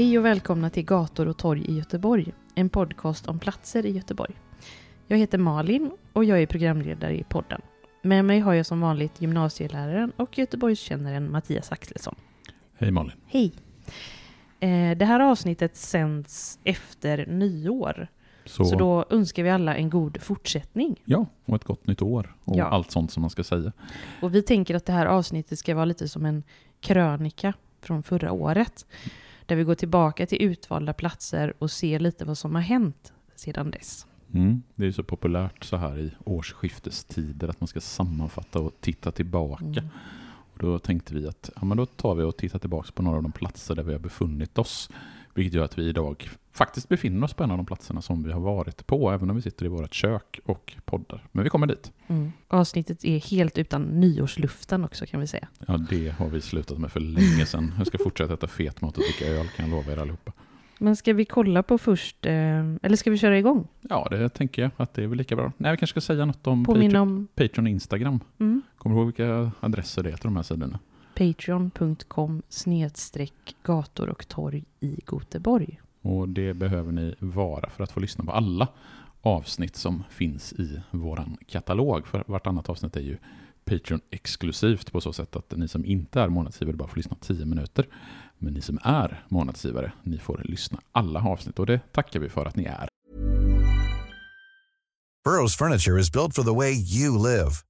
Hej och välkomna till Gator och torg i Göteborg, en podcast om platser i Göteborg. Jag heter Malin och jag är programledare i podden. Med mig har jag som vanligt gymnasieläraren och Göteborgskännaren Mattias Axelsson. Hej Malin. Hej! Eh, Det här avsnittet sänds efter nyår, Så, så då önskar vi alla en god fortsättning. Ja, och ett gott nytt år och Ja. allt sånt som man ska säga. Och vi tänker att det här avsnittet ska vara lite som en krönika från förra året. Där vi går tillbaka till utvalda platser och ser lite vad som har hänt sedan dess. Mm. Det är ju så populärt så här i årsskiftestider att man ska sammanfatta och titta tillbaka. Mm. Och då tänkte vi att ja, men då tar vi och tittar tillbaka på några av de platser där vi har befunnit oss. Vilket gör att vi idag faktiskt befinner oss på en av de platserna som vi har varit på, även om vi sitter i vårt kök och poddar. Men vi kommer dit. Mm. Avsnittet är helt utan nyårsluften också kan vi säga. Ja, det har vi slutat med för länge sedan. Jag ska fortsätta äta fetmat och dricka öl, kan jag lova er allihopa. Men ska vi kolla på först, eh, eller ska vi köra igång? Ja, det tänker jag att det är väl lika bra. Nej, vi kanske ska säga något om Patreon, Påminna om Patreon och Instagram. mm, Kommer du ihåg vilka adresser det är till de här sidorna? patreon.com snedstreck gator och torg i Göteborg. Och det behöver ni vara för att få lyssna på alla avsnitt som finns i våran katalog. För vartannat avsnitt är ju Patreon exklusivt på så sätt att ni som inte är månadsgivare bara får lyssna 10 minuter. Men ni som är månadsgivare, ni får lyssna alla avsnitt och det tackar vi för att ni är. Burrow's furniture is built for the way you live.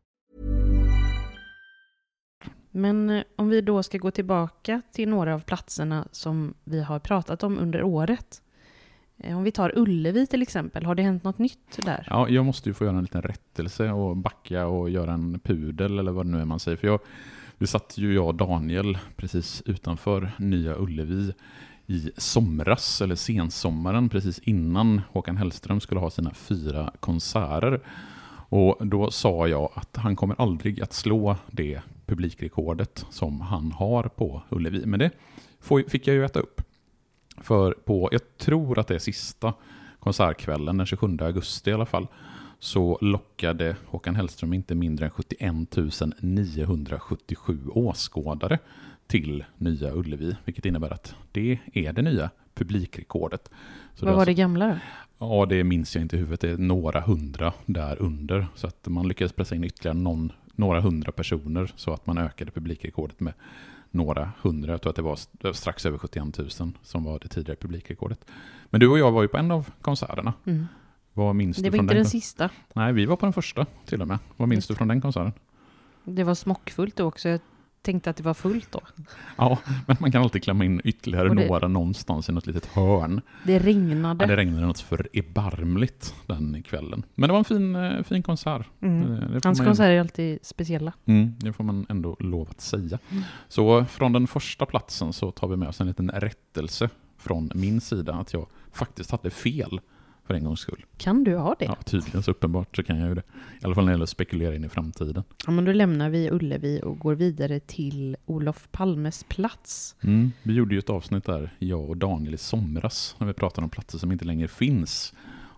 Men eh, om vi då ska gå tillbaka till några av platserna som vi har pratat om under året. Eh, om vi tar Ullevi till exempel, har det hänt något nytt där? Ja, jag måste ju få göra en liten rättelse och backa och göra en pudel eller vad det nu är man säger. För jag, vi satt ju jag och Daniel precis utanför Nya Ullevi i somras, eller sensommaren, precis innan Håkan Hellström skulle ha sina fyra konserter. Och då sa jag att han kommer aldrig att slå det publikrekordet som han har på Ullevi. Men det fick jag ju äta upp. För på, jag tror att det är sista konsertkvällen, den 27 augusti i alla fall, så lockade Håkan Hellström inte mindre än 71 977 åskådare till Nya Ullevi, vilket innebär att det är det nya publikrekordet. Så Vad var det alltså- gamla då? Ja, det minns jag inte i huvudet. Det är några hundra där under. Så att man lyckades pressa in ytterligare någon, några hundra personer så att man ökade publikrekordet med några hundra. Jag tror att det var st- strax över 71 000 som var det tidigare publikrekordet. Men du och jag var ju på en av konserterna. Mm. Vad minns Det du var från inte den? den kon- sista. Nej, vi var på den första till och med. Vad minns Just du från den konserten? Det var smockfullt då också. Jag tänkte att det var fullt då. Ja, men man kan alltid klämma in ytterligare det- några någonstans i något litet hörn. Det regnade. Ja, det regnade något för erbarmligt den kvällen. Men det var en fin, eh, fin konsert. Mm. Eh, Hans man- konserter är alltid speciella. Mm, det får man ändå lov att säga. Så från den första platsen så tar vi med oss en liten rättelse från min sida att jag faktiskt hade fel för en gångs skull. Kan du ha det? Ja, tydligen så uppenbart så kan jag ju det. I alla fall när det gäller att spekulera in i framtiden. Ja, men då lämnar vi Ullevi och går vidare till Olof Palmes plats. Mm, vi gjorde ju ett avsnitt där, jag och Daniel i somras, när vi pratade om platser som inte längre finns.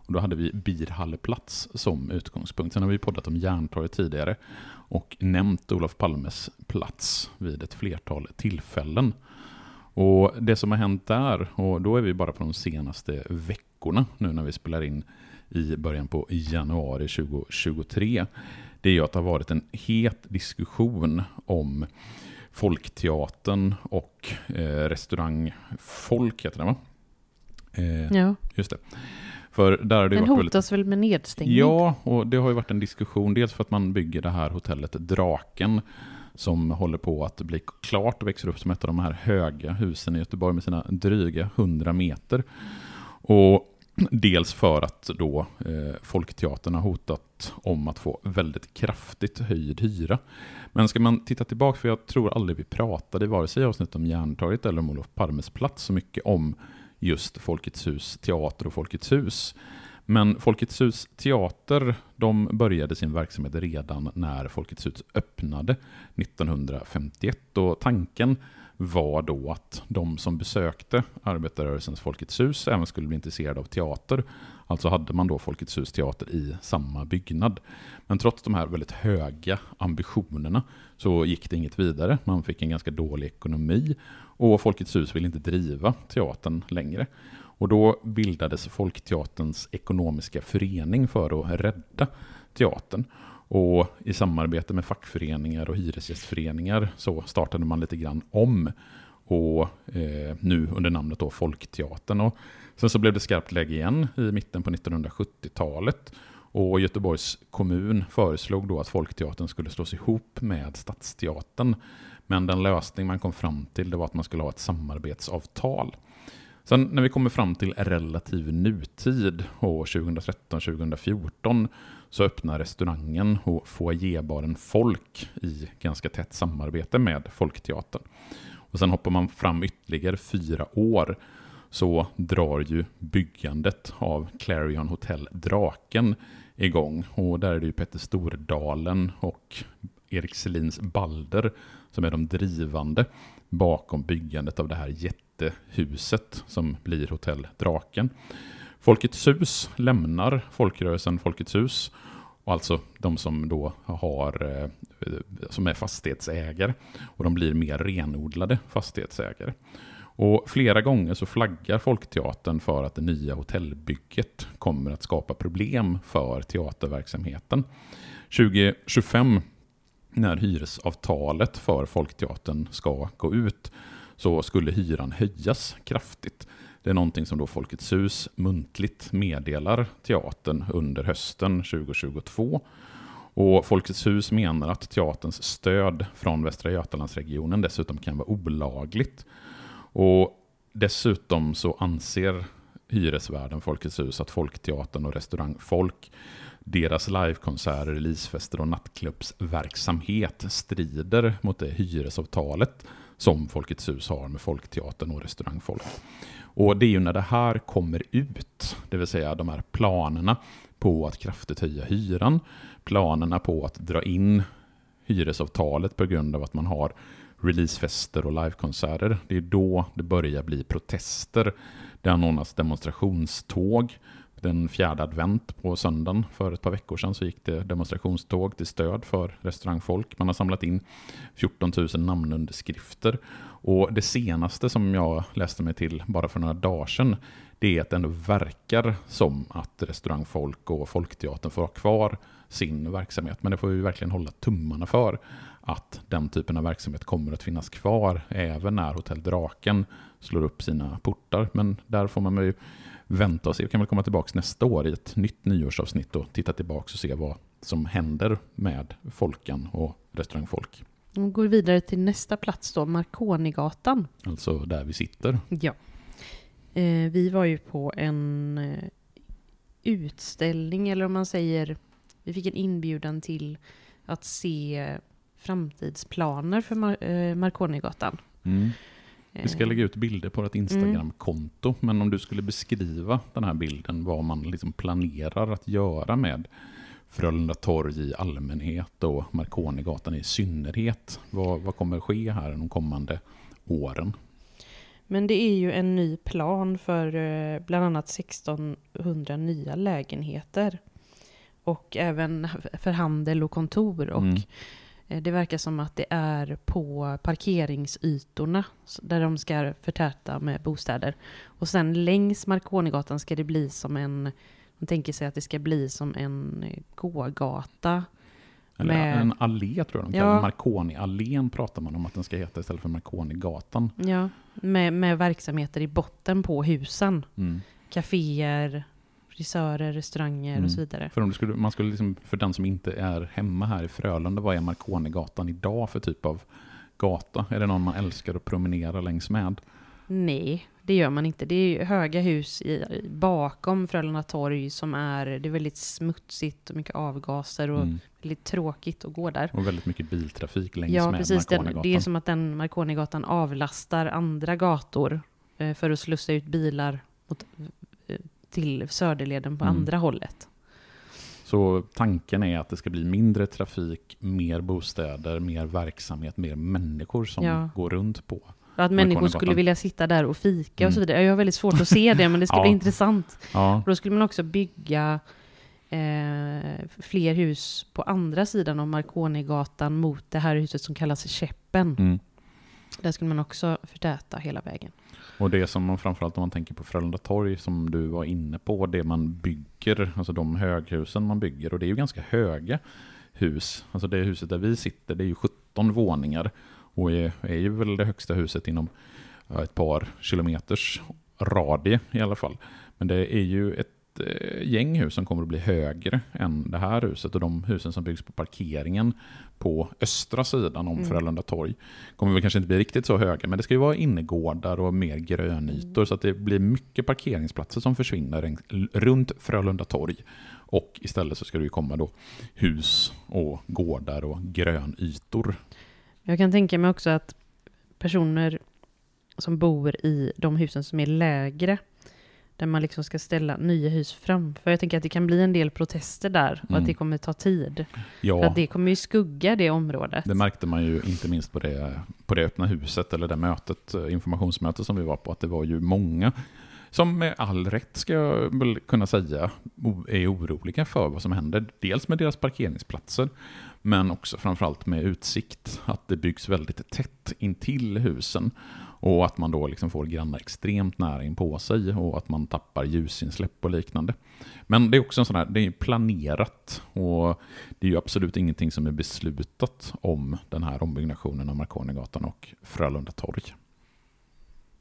Och då hade vi Birhalleplats som utgångspunkt. Sen har vi poddat om Järntorget tidigare och nämnt Olof Palmes plats vid ett flertal tillfällen. Och det som har hänt där, och då är vi bara på de senaste veckorna nu när vi spelar in i början på januari 2023, det är ju att det har varit en het diskussion om Folkteatern och eh, restaurangfolk heter det va? Eh, Ja, Just det. För där har det den varit väldigt... hotas väl med nedstängning? Ja, och det har ju varit en diskussion. Dels för att man bygger det här hotellet Draken som håller på att bli klart och växer upp som ett av de här höga husen i Göteborg med sina dryga 100 meter. Och dels för att då eh, Folkteatern har hotat om att få väldigt kraftigt höjd hyra. Men ska man titta tillbaka, för jag tror aldrig vi pratade i vare sig i avsnitt om Järntorget eller om Olof Palmes plats så mycket om just Folkets hus teater och Folkets hus. Men Folkets hus teater, de började sin verksamhet redan när Folkets hus öppnade 1951 och tanken var då att de som besökte arbetarrörelsens Folkets hus även skulle bli intresserade av teater. Alltså hade man då Folkets hus teater i samma byggnad. Men trots de här väldigt höga ambitionerna så gick det inget vidare. Man fick en ganska dålig ekonomi och Folkets hus ville inte driva teatern längre. Och då bildades Folkteaterns ekonomiska förening för att rädda teatern. Och i samarbete med fackföreningar och hyresgästföreningar så startade man lite grann om. Och eh, nu under namnet då Folkteatern. Och sen så blev det skarpt läge igen i mitten på 1970-talet. Och Göteborgs kommun föreslog då att Folkteatern skulle slås ihop med Stadsteatern. Men den lösning man kom fram till det var att man skulle ha ett samarbetsavtal. Sen när vi kommer fram till relativ nutid, år 2013-2014, så öppnar restaurangen och foajébaren Folk i ganska tätt samarbete med Folkteatern. Och sen hoppar man fram ytterligare fyra år så drar ju byggandet av Clarion Hotel Draken igång. Och där är det ju Petter Stordalen och Erik Selins Balder som är de drivande bakom byggandet av det här jättehuset som blir Hotell Draken. Folkets hus lämnar folkrörelsen Folkets hus, och alltså de som då har, eh, som är fastighetsägare, och de blir mer renodlade fastighetsägare. Och flera gånger så flaggar Folkteatern för att det nya hotellbygget kommer att skapa problem för teaterverksamheten. 2025 när hyresavtalet för Folkteatern ska gå ut så skulle hyran höjas kraftigt. Det är någonting som då Folkets hus muntligt meddelar teatern under hösten 2022. Och Folkets hus menar att teaterns stöd från Västra Götalandsregionen dessutom kan vara olagligt. Och dessutom så anser hyresvärden Folkets hus att Folkteatern och restaurang Folk deras livekonserter, releasefester och nattklubbsverksamhet strider mot det hyresavtalet som Folkets hus har med Folkteatern och restaurang Folk. Och det är ju när det här kommer ut, det vill säga de här planerna på att kraftigt höja hyran, planerna på att dra in hyresavtalet på grund av att man har releasefester och livekonserter. Det är då det börjar bli protester. Det anordnas demonstrationståg. Den fjärde advent på söndagen för ett par veckor sedan så gick det demonstrationståg till stöd för restaurangfolk. Man har samlat in 14 000 namnunderskrifter. Och det senaste som jag läste mig till bara för några dagar sedan det är att det ändå verkar som att restaurangfolk och Folkteatern får ha kvar sin verksamhet. Men det får vi verkligen hålla tummarna för att den typen av verksamhet kommer att finnas kvar även när Hotell Draken slår upp sina portar. Men där får man ju vänta och se. Vi kan väl komma tillbaka nästa år i ett nytt nyårsavsnitt och titta tillbaka och se vad som händer med folken och restaurangfolk. Och går vidare till nästa plats då, Marconigatan. Alltså där vi sitter. Ja. Eh, vi var ju på en eh, utställning, eller om man säger, vi fick en inbjudan till att se framtidsplaner för Mar- eh, Marconigatan. Mm. Vi ska Eh, lägga ut bilder på ett Instagram-konto, men om du skulle beskriva den här bilden, vad man liksom planerar att göra med Frölunda torg i allmänhet och Marconigatan i synnerhet. Vad, vad kommer ske här de kommande åren? Men det är ju en ny plan för eh, bland annat 1600 nya lägenheter. Och även för handel och kontor. Och Mm. Eh, det verkar som att det är på parkeringsytorna där de ska förtäta med bostäder. Och sen längs Marconigatan ska det bli som en, man tänker sig att det ska bli som en eh, gågata. Eller Med- en allé tror jag de Ja. kallar det. Marconi-allén pratar man om att den ska heta istället för Marconigatan. Ja, med, med verksamheter i botten på husen. Mm. Caféer, frisörer, restauranger Mm. och så vidare. För, om du skulle, man skulle liksom, för den som inte är hemma här i Frölunda, vad är Marconigatan idag för typ av gata? Är det någon man älskar att promenera längs med? Nej, det gör man inte. Det är höga hus i, bakom Frölunda torg som är, det är väldigt smutsigt och mycket avgaser och Mm. väldigt tråkigt att gå där. Och väldigt mycket biltrafik längs Ja, med precis. Den, det är som att den Marconigatan avlastar andra gator eh, för att slussa ut bilar mot, till Söderleden på Mm. andra hållet. Så tanken är att det ska bli mindre trafik, mer bostäder, mer verksamhet, mer människor som Ja. går runt på. Att människor skulle vilja sitta där och fika och så Mm. vidare. Jag har väldigt svårt att se det, men det ska Ja. bli intressant. Ja, Och då skulle man också bygga eh, fler hus på andra sidan av Marconigatan mot det här huset som kallas Käppen. mm. Där skulle man också förtäta hela vägen. Och det som man framförallt om man tänker på Frölunda torg som du var inne på, det man bygger, alltså de höghusen man bygger, och det är ju ganska höga hus. Alltså det huset där vi sitter, det är ju 17 våningar och är, är ju väl det högsta huset inom ett par kilometers radie i alla fall. Men det är ju ett gäng hus som kommer att bli högre än det här huset och de husen som byggs på parkeringen på östra sidan om Mm. Frölunda torg kommer väl kanske inte bli riktigt så höga, men det ska ju vara innergårdar och mer grönytor så att det blir mycket parkeringsplatser som försvinner runt Frölunda torg. Och istället så ska det ju komma då hus och gårdar och grönytor. Jag kan tänka mig också att personer som bor i de husen som är lägre, där man liksom ska ställa nya hus framför. Jag tänker att det kan bli en del protester där och Mm. att det kommer ta tid. För Ja, att det kommer ju skugga det området. det märkte man ju inte minst på det, på det öppna huset eller det mötet, eh, informationsmötet som vi var på, att det var ju många som med all rätt ska jag väl kunna säga är oroliga för vad som händer. Dels med deras parkeringsplatser, men också framförallt med utsikt. Att det byggs väldigt tätt intill husen och att man då liksom får grannar extremt nära in på sig och att man tappar ljusinsläpp och liknande. Men det är också en sån här, det är planerat och det är ju absolut ingenting som är beslutat om den här ombyggnationen av Marconigatan och Frölunda torg.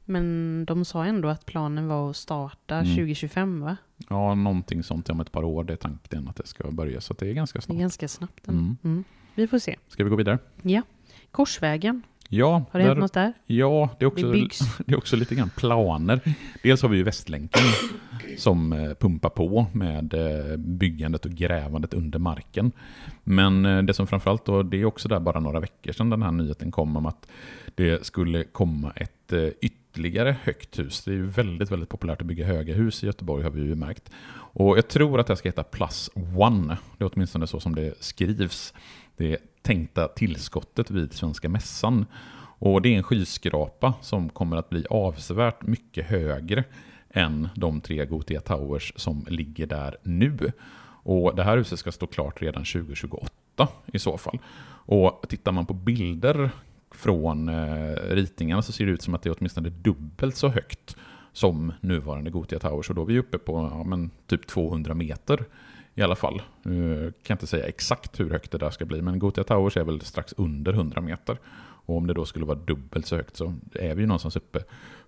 Men de sa ändå att planen var att starta Mm. 2025 va? Ja, någonting sånt om ett par år. Det är tanken att det ska börja, så det är ganska Det är ganska snabbt. Mm. Mm. Vi får se. Ska vi gå vidare? Ja. Korsvägen, Ja, har det där, hänt något där? ja det, är också, Det det är också lite grann planer. Dels har vi ju Västlänken som eh, pumpar på med eh, byggandet och grävandet under marken. Men eh, det som framförallt då, det är också där bara några veckor sedan den här nyheten kom om att det skulle komma ett ytterligare högt hus. Det är ju väldigt, väldigt populärt att bygga höga hus i Göteborg har vi ju märkt. Och jag tror att det här ska heta Plus One. Det är åtminstone så som det skrivs. Det tänkta tillskottet vid Svenska Mässan. Och det är en skyskrapa som kommer att bli avsevärt mycket högre än de tre Gothia Towers som ligger där nu. Och det här huset ska stå klart redan 2028 i så fall. Och tittar man på bilder från eh, ritningarna så ser det ut som att det är åtminstone dubbelt så högt som nuvarande Gothia Towers. Och då är vi uppe på ja, men, typ 200 meter i alla fall. nu kan jag inte säga exakt hur högt det där ska bli, men Gothia Towers är väl strax under 100 meter. Och om det då skulle vara dubbelt så högt så är vi ju någonstans uppe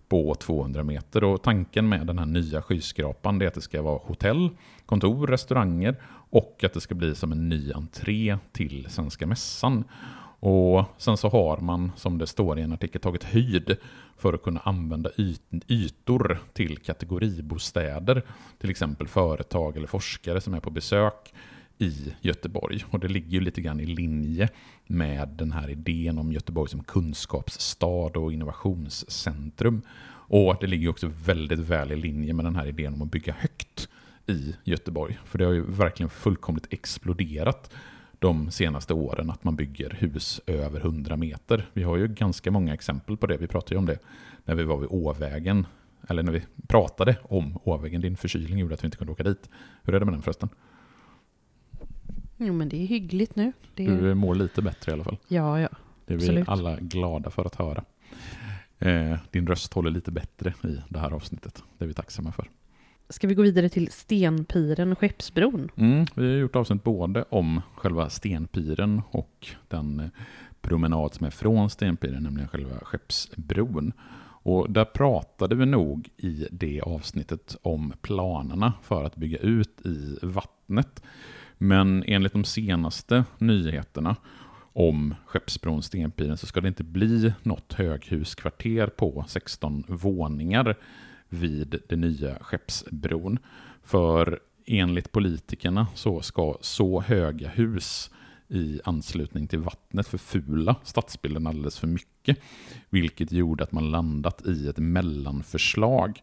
på 200 meter. Och tanken med den här nya skyskrapan är att det ska vara hotell, kontor, restauranger och att det ska bli som en ny entré till Svenska Mässan. Och sen så har man, som det står i en artikel, tagit höjd för att kunna använda yt ytor till kategoribostäder. Till exempel företag eller forskare som är på besök i Göteborg. Och det ligger ju lite grann i linje med den här idén om Göteborg som kunskapsstad och innovationscentrum. Och det ligger också väldigt väl i linje med den här idén om att bygga högt i Göteborg. För det har ju verkligen fullkomligt exploderat de senaste åren att man bygger hus över 100 meter. Vi har ju ganska många exempel på det. Vi pratade ju om det när vi var vid Åvägen. Eller när vi pratade om Åvägen. Din förkylning gjorde att vi inte kunde åka dit. Hur är det med den förresten? Jo, men det är hyggligt nu. Det. Du mår lite bättre i alla fall. Ja, ja. Det är vi Absolut. alla glada för att höra. Eh, din röst håller lite bättre i det här avsnittet. Det är vi tacksamma för. Ska vi gå vidare till Stenpiren och Skeppsbron? Mm, vi har gjort avsnitt både om själva Stenpiren och den eh, promenad som är från Stenpiren, nämligen själva Skeppsbron. Och där pratade vi nog i det avsnittet om planerna för att bygga ut i vattnet. Men enligt de senaste nyheterna om Skeppsbron Stenpiren så ska det inte bli något höghuskvarter på 16 våningar vid den nya Skeppsbron. För enligt politikerna så ska så höga hus i anslutning till vattnet förfula stadsbilden alldeles för mycket. Vilket gjorde att man landat i ett mellanförslag.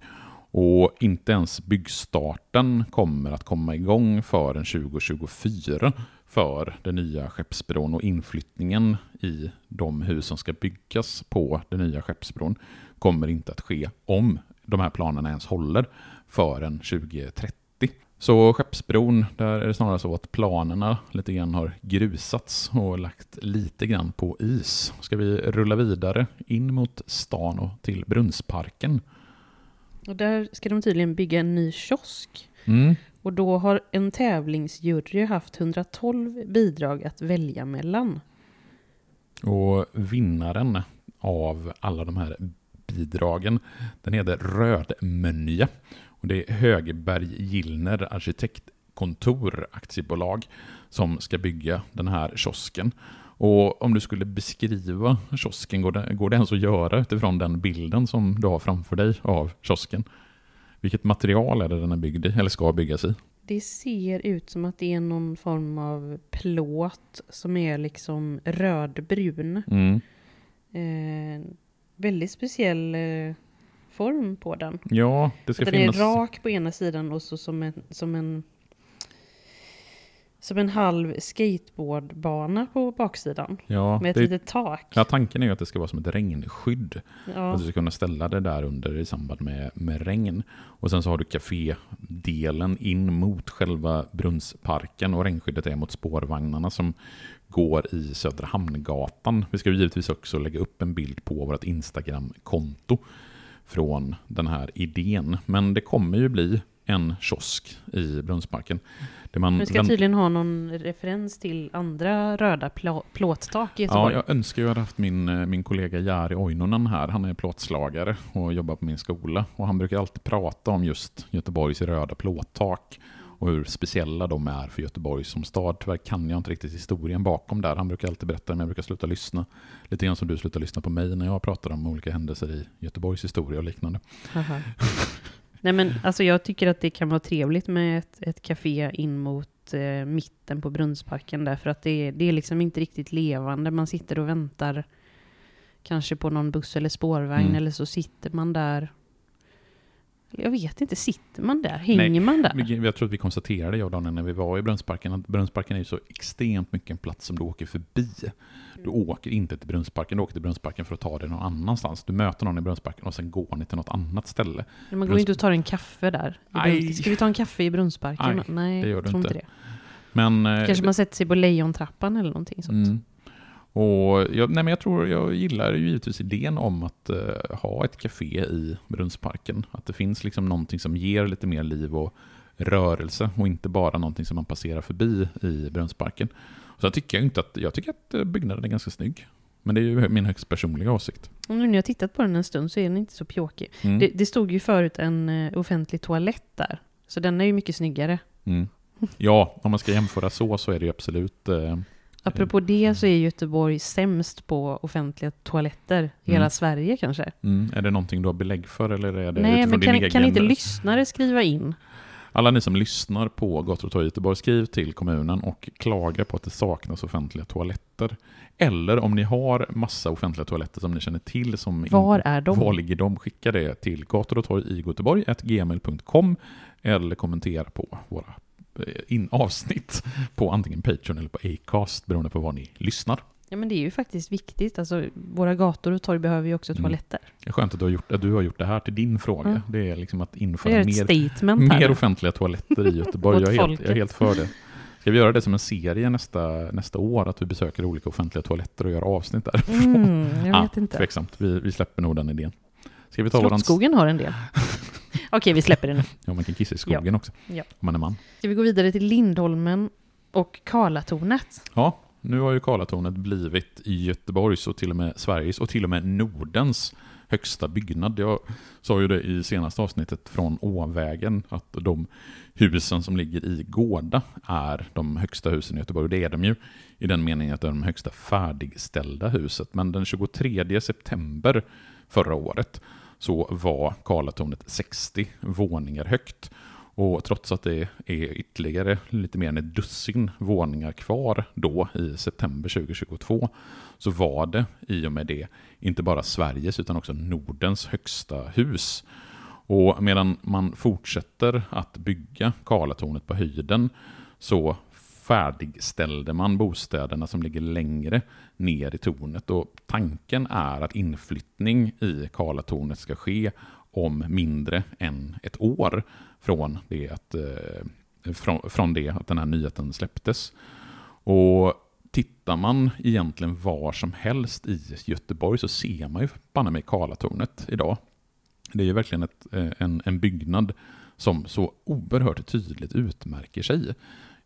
Och inte ens byggstarten kommer att komma igång förrän 2024 för den nya Skeppsbron och inflyttningen i de hus som ska byggas på den nya Skeppsbron kommer inte att ske om de här planerna ens håller förrän 2030. Så Skeppsbron, där är det snarare så att planerna lite grann har grusats och lagt lite grann på is. Ska vi rulla vidare in mot stan och till Brunnsparken? Och där ska de tydligen bygga en ny kiosk. Mm. Och då har en tävlingsjury haft 112 bidrag att välja mellan. Och vinnaren av alla de här bidragen, den heter Rödmönja. Och det är Högberg Gillner Arkitektkontor aktiebolag som ska bygga den här kiosken. Och om du skulle beskriva kiosken, går det, går det ens att göra utifrån den bilden som du har framför dig av kiosken? Vilket material är det den är byggd i, eller ska byggas i? Det ser ut som att det är någon form av plåt som är liksom rödbrun. Mm. Eh, väldigt speciell eh, form på den. Ja, det ska Den finnas... är rak på ena sidan och så som en, som en som en halv skateboardbana på baksidan. Ja, Med ett det, litet tak. ja, tanken är ju att det ska vara som ett regnskydd. Ja. Att du ska kunna ställa det där under i samband med, med regn. Och sen så har du kafédelen in mot själva Brunnsparken och regnskyddet är mot spårvagnarna som går i Södra Hamngatan. Vi ska ju givetvis också lägga upp en bild på vårt Instagram-konto från den här idén. Men det kommer ju bli en kiosk i Brunnsparken. Det man Men ska tydligen ha någon referens till andra röda plå- plåttak i Ja, Göteborg. jag önskar att jag hade haft min, eh, min kollega Jari Oinonen här. Han är plåtslagare och jobbar på min skola. Och han brukar alltid prata om just Göteborgs röda plåttak och hur speciella de är för Göteborg som stad. Tyvärr kan jag inte riktigt historien bakom där. Han brukar alltid berätta, men jag brukar sluta lyssna. Lite grann som du slutar lyssna på mig när jag pratar om olika händelser i Göteborgs historia och liknande. Nej men alltså jag tycker att det kan vara trevligt med ett, ett café in mot eh, mitten på Brunnsparken därför att det, är- det är liksom inte riktigt levande. Man sitter och väntar kanske på någon buss eller spårvagn Mm. eller så sitter man där. Jag vet inte, sitter man där? Hänger Nej, man där? Jag tror att vi konstaterade, jag och Daniel, när vi var i Brunnsparken, att Brunnsparken är ju så extremt mycket en plats som du åker förbi. Du åker inte till Brunnsparken, du åker till Brunnsparken för att ta dig någon annanstans. Du möter någon i Brunnsparken och sen går ni till något annat ställe. Man går inte och tar en kaffe där. Aj. Brunns- Ska vi ta en kaffe i Brunnsparken? Aj, Nej, det gör du tror inte. inte det. Men, eh, Kanske man sätter sig på lejontrappan eller någonting sånt. Mm. Och jag, nej men jag tror, jag gillar ju givetvis idén om att eh, ha ett café i Brunnsparken. Att det finns liksom någonting som ger lite mer liv och rörelse och inte bara någonting som man passerar förbi i Brunnsparken. Så jag tycker jag inte att, jag tycker att eh, byggnaden är ganska snygg. Men det är ju min högst personliga åsikt. Och nu när jag tittat på den en stund så är den inte så pjåkig. Mm. Det, det stod ju förut en eh, offentlig toalett där. Så den är ju mycket snyggare. Mm. Ja, om man ska jämföra så så är det ju absolut eh, Apropå det så är Göteborg sämst på offentliga toaletter i hela Mm. Sverige kanske. Mm. Är det någonting du har belägg för eller är det Nej, men kan, kan inte lyssnare skriva in? Alla ni som lyssnar på Gator och torg Göteborg, skriv till kommunen och klaga på att det saknas offentliga toaletter. Eller om ni har massa offentliga toaletter som ni känner till. Som Var är de? Var ligger de? Skicka det till gator och torg i Göteborg, gmail.com eller kommentera på våra in avsnitt på antingen Patreon eller på Acast beroende på var ni lyssnar. Ja, men det är ju faktiskt viktigt. Alltså, våra gator och torg behöver ju också Mm. toaletter. Det är skönt att du har gjort, att du har gjort det här till din fråga. Mm. Det är liksom att införa mer. Mer offentliga toaletter i Göteborg. Jag, är helt, jag är helt för det. Ska vi göra det som en serie nästa, nästa år? Att vi besöker olika offentliga toaletter och gör avsnitt där? Mm, jag vet Ah, inte. Tveksamt. Vi, vi släpper nog den idén. Ska vi ta våran... Slottsskogen har en del. Okej, vi släpper det nu. Ja, man kan kissa i skogen också. Ja. Om man är man. Ska vi gå vidare till Lindholmen och Karlatornet? Ja, nu har ju Karlatornet blivit i Göteborgs och till och med Sveriges och till och med Nordens högsta byggnad. Jag sa ju det i senaste avsnittet från Åvägen att de husen som ligger i Gårda är de högsta husen i Göteborg. Och det är de ju i den meningen att det är de högsta färdigställda huset. Men den 23 september förra året så var Karlatornet 60 våningar högt. Och trots att det är ytterligare lite mer än ett dussin våningar kvar då i september 2022 så var det i och med det inte bara Sveriges utan också Nordens högsta hus. Och medan man fortsätter att bygga Karlatornet på höjden så färdigställde man bostäderna som ligger längre ner i tornet. Och tanken är att inflyttning i Karlatornet ska ske om mindre än ett år från det att, eh, från, från det att den här nyheten släpptes. Och tittar man egentligen var som helst i Göteborg så ser man ju banne mig Karlatornet idag. Det är ju verkligen ett, eh, en, en byggnad som så oerhört tydligt utmärker sig.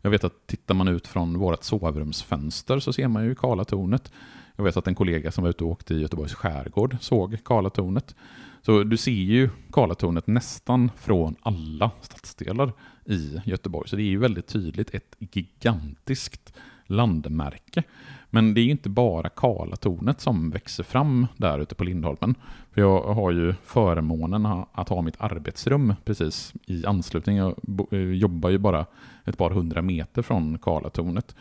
Jag vet att tittar man ut från vårt sovrumsfönster så ser man ju Karlatornet. Jag vet att en kollega som var ute och åkte i Göteborgs skärgård såg Karlatornet. Så du ser ju Karlatornet nästan från alla stadsdelar i Göteborg. Så det är ju väldigt tydligt ett gigantiskt landmärke. Men det är ju inte bara Karlatornet som växer fram där ute på Lindholmen. För jag har ju förmånen att ha mitt arbetsrum precis i anslutning. Jag eh, jobbar ju bara ett par hundra meter från Karlatornet.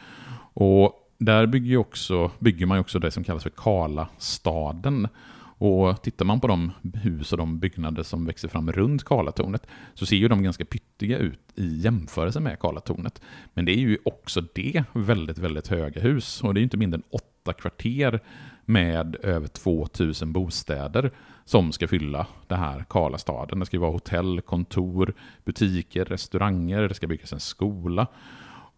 Och där bygger, också, bygger man ju också det som kallas för Karlastaden. Och tittar man på de hus och de byggnader som växer fram runt Karlatornet så ser ju de ganska pyttiga ut i jämförelse med Karlatornet. Men det är ju också det väldigt, väldigt höga hus. Och det är ju inte mindre än åtta kvarter med över 2000 bostäder som ska fylla det här Karlastaden. Det ska ju vara hotell, kontor, butiker, restauranger, det ska byggas en skola.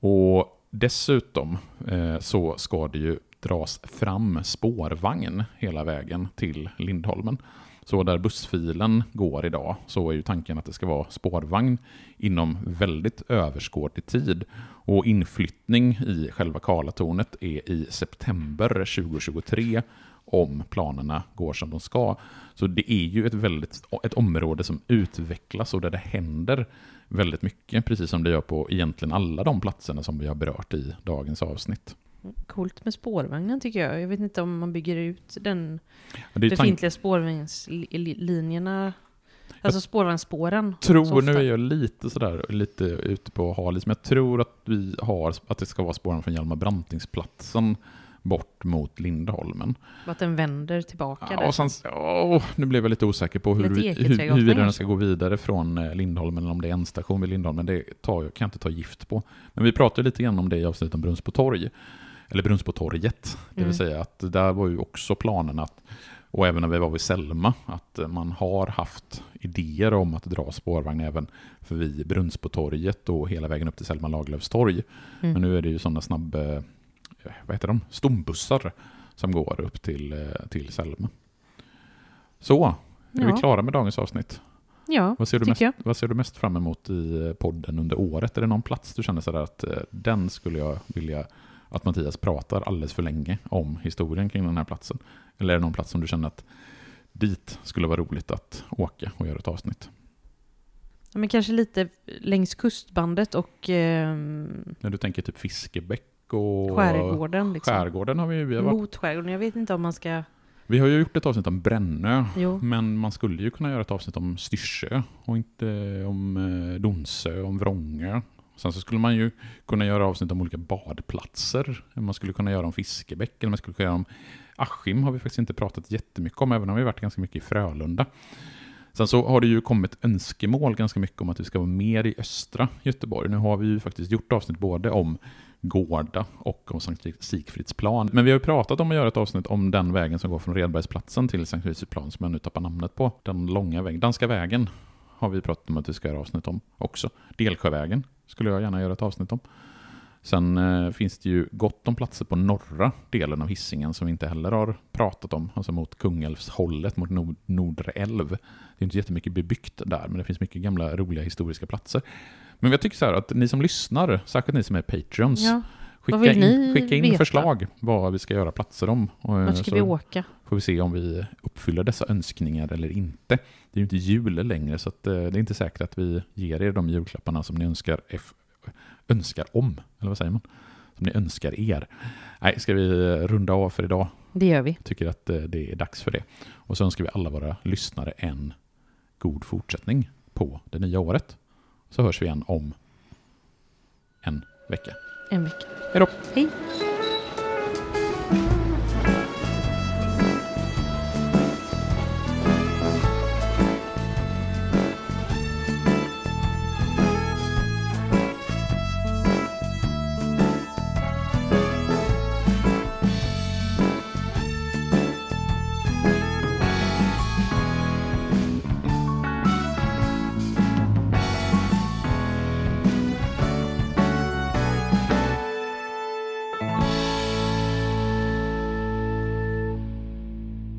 Och dessutom eh, så ska det ju dras fram spårvagn hela vägen till Lindholmen. Så där bussfilen går idag så är ju tanken att det ska vara spårvagn inom väldigt överskådlig tid. Och inflyttning i själva Karlatornet är i september 2023 om planerna går som de ska. Så det är ju ett, väldigt, ett område som utvecklas och där det händer väldigt mycket, precis som det gör på egentligen alla de platserna som vi har berört i dagens avsnitt. Coolt med spårvagnen tycker jag. Jag vet inte om man bygger ut den Och befintliga spårvagnslinjerna. Alltså spårvagnsspåren. tror, nu är jag lite sådär, lite ute på halis, men jag tror att vi har, att det ska vara spåren från Hjalmar Brantingsplatsen bort mot Lindholmen. Att den vänder tillbaka Ja, där. och sen, åh, nu blev jag lite osäker på hur, vi- hur, huruvida den ska gå vidare från eh, Lindholmen eller om det är en station vid Lindholmen. Det tar, jag kan jag inte ta gift på. Men vi pratade lite grann om det i avsnittet om Brunns på torg. Eller Brunns på torget. Det vill Mm. säga att där var ju också planen att, och även när vi var vid Selma, att man har haft idéer om att dra spårvagn även förbi torget och hela vägen upp till Selma Lagerlöfs torg. Mm. Men nu är det ju sådana snabb, eh, vad heter de, stombussar som går upp till, eh, till Selma. Så, är Ja. vi klara med dagens avsnitt? Ja, Vad ser, du mest, jag. vad ser du mest fram emot i podden under året? Är det någon plats du känner sådär att eh, den skulle jag vilja att Mattias pratar alldeles för länge om historien kring den här platsen? Eller är det någon plats som du känner att dit skulle vara roligt att åka och göra ett avsnitt? Ja, men kanske lite längs kustbandet och... När du tänker typ Fiskebäck och... Skärgården liksom. Skärgården har vi vi har varit Mot skärgården. Jag vet inte om man ska... Vi har ju gjort ett avsnitt om Brännö, Jo. men man skulle ju kunna göra ett avsnitt om Styrsö och inte om eh, Donsö, om Vrångö. Sen så skulle man ju kunna göra avsnitt om olika badplatser. Man skulle kunna göra om Fiskebäck, eller man skulle kunna göra om Askim har vi faktiskt inte pratat jättemycket om, även om vi varit ganska mycket i Frölunda. Sen så har det ju kommit önskemål ganska mycket om att vi ska vara mer i östra Göteborg. Nu har vi ju faktiskt gjort avsnitt både om Gårda och om Sankt Sigfridsplan. Men vi har ju pratat om att göra ett avsnitt om den vägen som går från Redbergsplatsen till Sankt Sigfridsplan som jag nu tappar namnet på. Den långa vägen, Danska vägen har vi pratat om att vi ska göra avsnitt om också. Delsjövägen skulle jag gärna göra ett avsnitt om. Sen eh, finns det ju gott om platser på norra delen av Hisingen som vi inte heller har pratat om, alltså mot Kungälvshållet, mot nord Nordre älv. Det är inte jättemycket bebyggt där, men det finns mycket gamla roliga historiska platser. Men jag tycker så här att ni som lyssnar, särskilt ni som är Patreons, Ja, skicka, in, skicka in veta? förslag vad vi ska göra platser om. Vart ska så vi åka? får vi se om vi uppfyller dessa önskningar eller inte. Det är ju inte jul längre, så eh, det är inte säkert att vi ger er de julklapparna som ni önskar, eff- önskar om. Eller vad säger man? Som ni önskar er. Nej, ska vi runda av för idag? Det gör vi. Tycker att eh, det är dags för det. Och så önskar vi alla våra lyssnare en god fortsättning på det nya året. Så hörs vi igen om en vecka. En vecka. Hej då! Hej!